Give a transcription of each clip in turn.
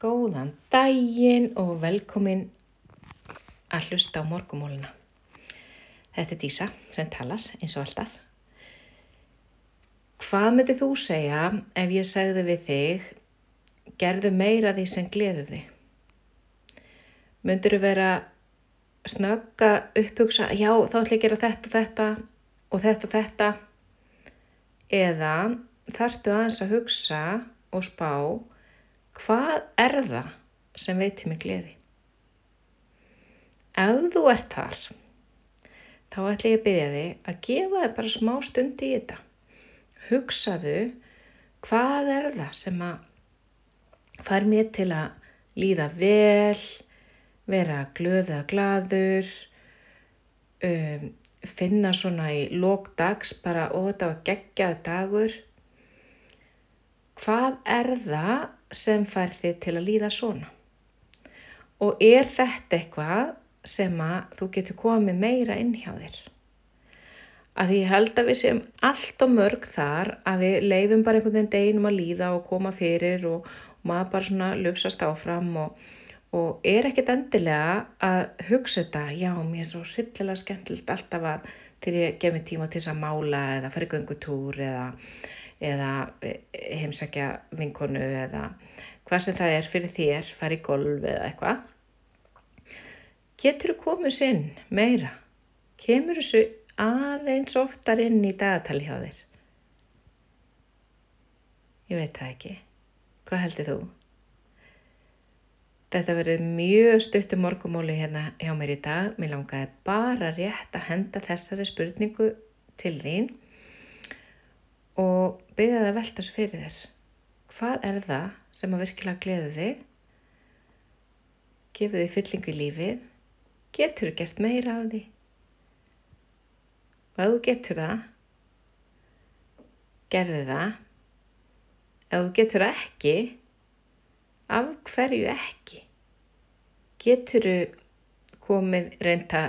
Góðan daginn og velkomin að hlusta á morgumóluna. Þetta er Dísa sem talar eins og alltaf. Hvað myndið þú segja ef ég segði við þig, gerðu meira því sem gleðu þig? Myndur þú vera snögga upphugsa, já þá ætlum ég að gera þetta og þetta og þetta og þetta eða þarftu aðeins að hugsa og spá hvað er það sem veitir mig gleði? Ef þú ert þar, þá ætla ég að byrja þig að gefa þig bara smá stund í þetta. Hugsaðu hvað er það sem að fær mér til að líða vel, vera glöða gladur, um, finna svona í lókdags bara og þetta var geggjaðu dagur. Hvað er það sem fær þið til að líða svona? Og er þetta eitthvað sem að þú getur komið meira inn hjá þér? Að ég held að við séum allt og mörg þar að við leifum bara einhvern veginn deginum að líða og koma fyrir og, og maður bara svona lufsast áfram og, og er ekkit endilega að hugsa þetta, já mér er svo hryllilega skemmtilegt alltaf að til ég gef mig tíma til þess að mála eða fara í göngutúr eða eða eh, heimsækja vinkonu eða hvað sem það er fyrir þér, fara í golf eða eitthvað. Getur þú komið sinn meira? Kemur þessu aðeins oftar inn í dagatali hjá þér? Ég veit það ekki. Hvað heldur þú? Þetta verður mjög stuttum morgumóli hérna hjá mér í dag. Mér langaði bara rétt að henda þessari spurningu til þín og byrja það að velta svo fyrir þér. Hvað er það sem að virkilega gleðu þig? Gefur þig fyllingu í lífið? Getur þú gert meira af því? Og ef þú getur það, gerði það. Ef þú getur það ekki, af hverju ekki? Getur þú komið reynda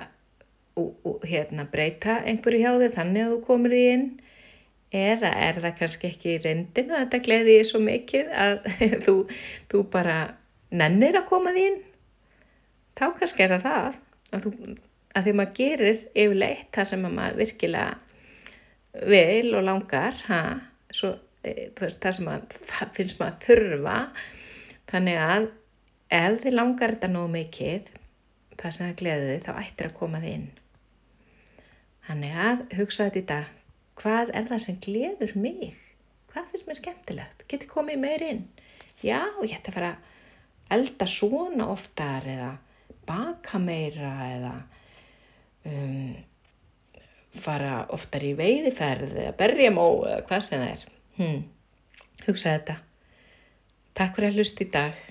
og hérna breyta einhverju hjá þig þannig að þú komir því inn? Eða er það kannski ekki í reyndin að þetta gleði ég svo mikið að þú, þú bara nennir að koma þín? Þá kannski er það það að, þú, að því maður gerir yfirleitt það sem maður virkilega vil og langar, ha, svo, e, það sem maður, það finnst maður þurfa. Þannig að ef þið langar þetta nóg mikið, það sem það gleði þið, þá ættir að koma inn. Þannig að hugsa þetta í dag hvað er það sem gleður mig? Hvað finnst mér skemmtilegt? Geti komið meir inn? Já, ég ætti að fara að elda svona oftar eða baka meira eða um, fara oftar í veiðiferð eða berjamó eða hvað sem það er. Hmm. Hugsa þetta. Takk fyrir að hlusta í dag.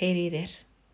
Heyri í þér.